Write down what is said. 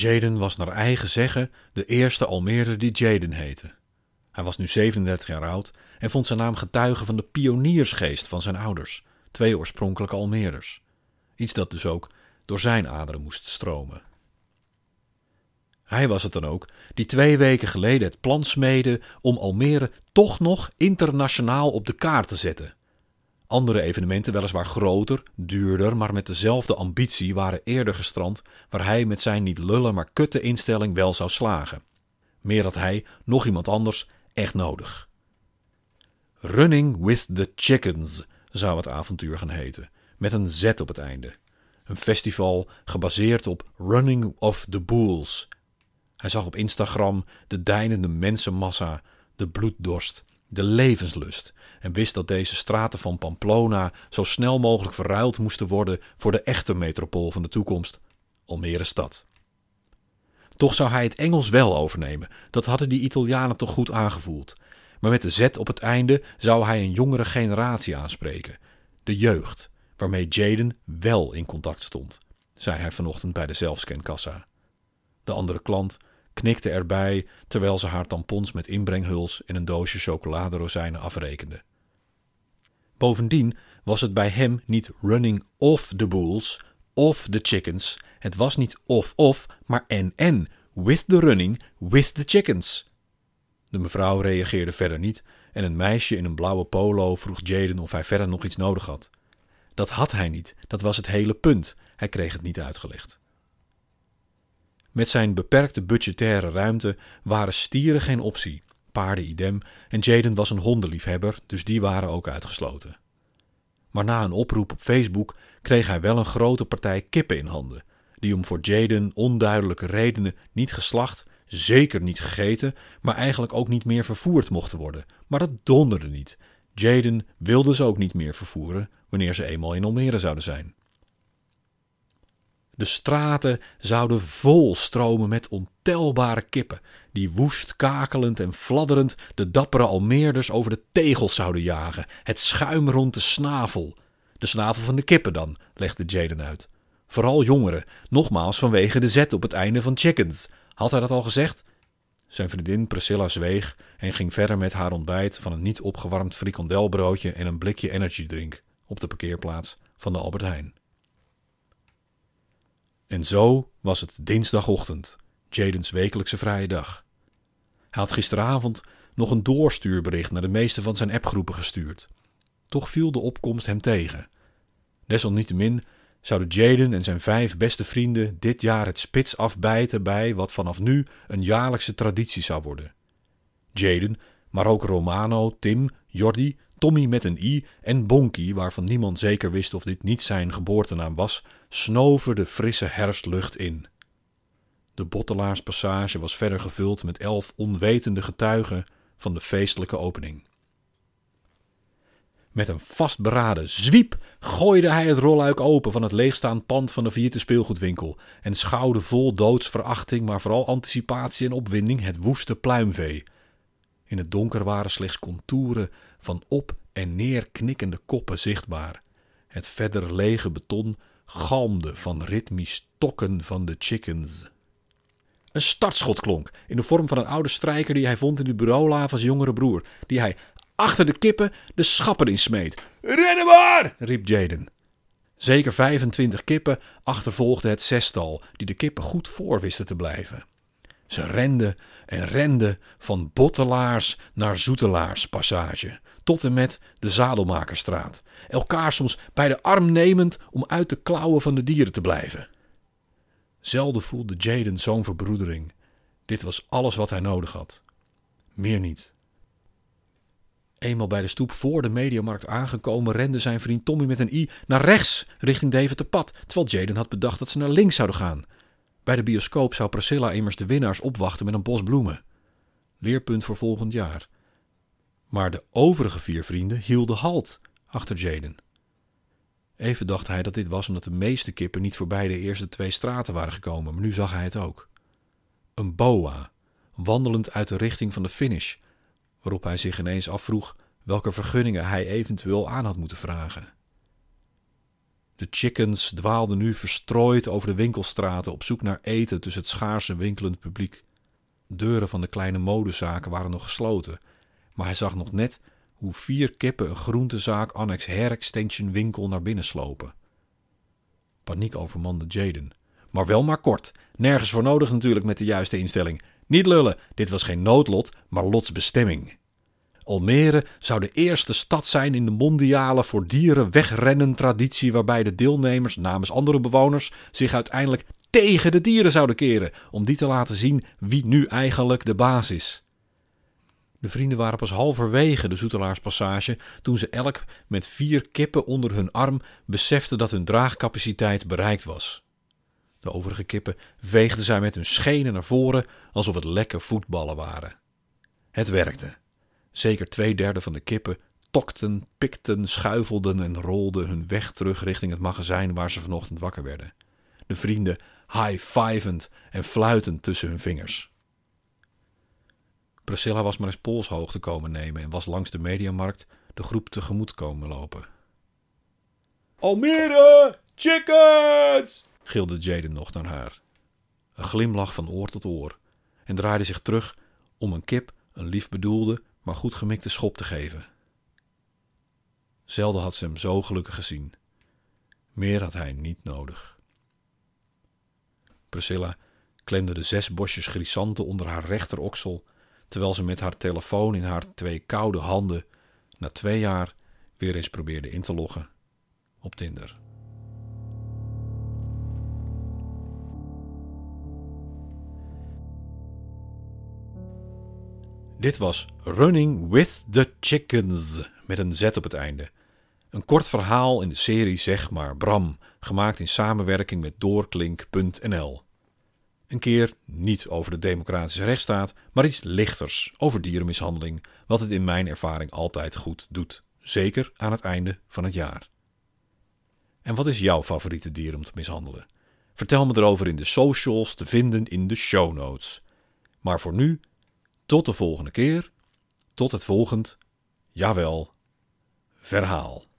Jaden was naar eigen zeggen de eerste Almeerder die Jaden heette. Hij was nu 37 jaar oud en vond zijn naam getuige van de pioniersgeest van zijn ouders, twee oorspronkelijke Almeerders. Iets dat dus ook door zijn aderen moest stromen. Hij was het dan ook die twee weken geleden het plan smeedde om Almere toch nog internationaal op de kaart te zetten. Andere evenementen, weliswaar groter, duurder, maar met dezelfde ambitie, waren eerder gestrand waar hij met zijn niet lullen maar kutte instelling wel zou slagen. Meer had hij, nog iemand anders, echt nodig. Running with the Chickens zou het avontuur gaan heten, met een Z op het einde. Een festival gebaseerd op Running of the Bulls. Hij zag op Instagram de deinende mensenmassa, de bloeddorst, de levenslust en wist dat deze straten van Pamplona zo snel mogelijk verruild moesten worden voor de echte metropool van de toekomst, Almere stad. Toch zou hij het Engels wel overnemen, dat hadden die Italianen toch goed aangevoeld. Maar met de Z op het einde zou hij een jongere generatie aanspreken, de jeugd, waarmee Jaden wel in contact stond, zei hij vanochtend bij de zelfscankassa. De andere klant knikte erbij terwijl ze haar tampons met inbrenghuls in een doosje chocoladerozijnen afrekende. Bovendien was het bij hem niet running off the bulls of the chickens. Het was niet of-of, maar en-en. With the running, with the chickens. De mevrouw reageerde verder niet en een meisje in een blauwe polo vroeg Jaden of hij verder nog iets nodig had. Dat had hij niet, dat was het hele punt. Hij kreeg het niet uitgelegd. Met zijn beperkte budgettaire ruimte waren stieren geen optie, paarden idem en Jaden was een hondenliefhebber, dus die waren ook uitgesloten. Maar na een oproep op Facebook kreeg hij wel een grote partij kippen in handen, die om voor Jaden onduidelijke redenen niet geslacht, zeker niet gegeten, maar eigenlijk ook niet meer vervoerd mochten worden. Maar dat donderde niet. Jaden wilde ze ook niet meer vervoeren wanneer ze eenmaal in Almere zouden zijn. De straten zouden vol stromen met ontelbare kippen, die woest kakelend en fladderend de dappere Almeerders over de tegels zouden jagen, het schuim rond de snavel. De snavel van de kippen dan, legde Jaden uit. Vooral jongeren, nogmaals vanwege de zet op het einde van chickens. Had hij dat al gezegd? Zijn vriendin Priscilla zweeg en ging verder met haar ontbijt van een niet opgewarmd frikandelbroodje en een blikje energydrink op de parkeerplaats van de Albert Heijn. En zo was het dinsdagochtend, Jadens wekelijkse vrije dag. Hij had gisteravond nog een doorstuurbericht naar de meeste van zijn appgroepen gestuurd. Toch viel de opkomst hem tegen. Desalniettemin zouden Jaden en zijn vijf beste vrienden dit jaar het spits afbijten bij wat vanaf nu een jaarlijkse traditie zou worden. Jaden, maar ook Romano, Tim, Jordi, Tommy met een i en Bonky, waarvan niemand zeker wist of dit niet zijn geboortenaam was, snoven de frisse herfstlucht in. De Bottelaarspassage was verder gevuld met elf onwetende getuigen van de feestelijke opening. Met een vastberaden zwiep gooide hij het rolluik open van het leegstaand pand van de failliete speelgoedwinkel en schouwde vol doodsverachting, maar vooral anticipatie en opwinding het woeste pluimvee. In het donker waren slechts contouren van op en neer knikkende koppen zichtbaar. Het verder lege beton galmde van ritmisch tokken van de chickens. Een startschot klonk, in de vorm van een oude strijker die hij vond in de bureaula jongere broer, die hij achter de kippen de schappen in smeet. Rennen maar! riep Jaden. Zeker 25 kippen achtervolgden het zestal, die de kippen goed voor wisten te blijven. Ze renden en renden van Bottelaars naar Zoetelaarspassage, tot en met de Zadelmakerstraat, elkaar soms bij de arm nemend om uit de klauwen van de dieren te blijven. Zelden voelde Jaden zo'n verbroedering. Dit was alles wat hij nodig had. Meer niet. Eenmaal bij de stoep voor de mediamarkt aangekomen, rende zijn vriend Tommy met een i naar rechts richting Deventer pad, terwijl Jaden had bedacht dat ze naar links zouden gaan. Bij de bioscoop zou Priscilla immers de winnaars opwachten met een bos bloemen. Leerpunt voor volgend jaar. Maar de overige vier vrienden hielden halt achter Jaden. Even dacht hij dat dit was omdat de meeste kippen niet voorbij de eerste twee straten waren gekomen, maar nu zag hij het ook. Een boa, wandelend uit de richting van de finish, waarop hij zich ineens afvroeg welke vergunningen hij eventueel aan had moeten vragen. De chickens dwaalden nu verstrooid over de winkelstraten op zoek naar eten tussen het schaarse winkelend publiek. Deuren van de kleine modezaken waren nog gesloten, maar hij zag nog net hoe vier kippen een groentezaak annex hair extension winkel naar binnen slopen. Paniek overmande Jaden. Maar wel maar kort. Nergens voor nodig natuurlijk met de juiste instelling. Niet lullen, dit was geen noodlot, maar Lots bestemming. Almere zou de eerste stad zijn in de mondiale voor dieren wegrennen traditie waarbij de deelnemers namens andere bewoners zich uiteindelijk tegen de dieren zouden keren om die te laten zien wie nu eigenlijk de baas is. De vrienden waren pas halverwege de Zoetelaarspassage toen ze elk met vier kippen onder hun arm beseften dat hun draagcapaciteit bereikt was. De overige kippen veegden zij met hun schenen naar voren alsof het lekke voetballen waren. Het werkte. Zeker twee derde van de kippen tokten, pikten, schuifelden en rolden hun weg terug richting het magazijn waar ze vanochtend wakker werden. De vrienden high-fivend en fluitend tussen hun vingers. Priscilla was maar eens polshoogte komen nemen en was langs de mediamarkt de groep tegemoet komen lopen. Almere, chickens! gilde Jaden nog naar haar. Een glimlach van oor tot oor en draaide zich terug om een kip een lief bedoelde, maar goed gemikte schop te geven. Zelden had ze hem zo gelukkig gezien. Meer had hij niet nodig. Priscilla klemde de zes bosjes grisanten onder haar rechteroksel, terwijl ze met haar telefoon in haar twee koude handen na twee jaar weer eens probeerde in te loggen op Tinder. Dit was Running with the Chickens met een Z op het einde. Een kort verhaal in de serie Zeg maar Bram, gemaakt in samenwerking met doorklink.nl. Een keer niet over de democratische rechtsstaat, maar iets lichters over dierenmishandeling, wat het in mijn ervaring altijd goed doet, zeker aan het einde van het jaar. En wat is jouw favoriete dier om te mishandelen? Vertel me erover in de socials te vinden in de show notes. Maar voor nu tot de volgende keer. Tot het volgend, jawel, verhaal.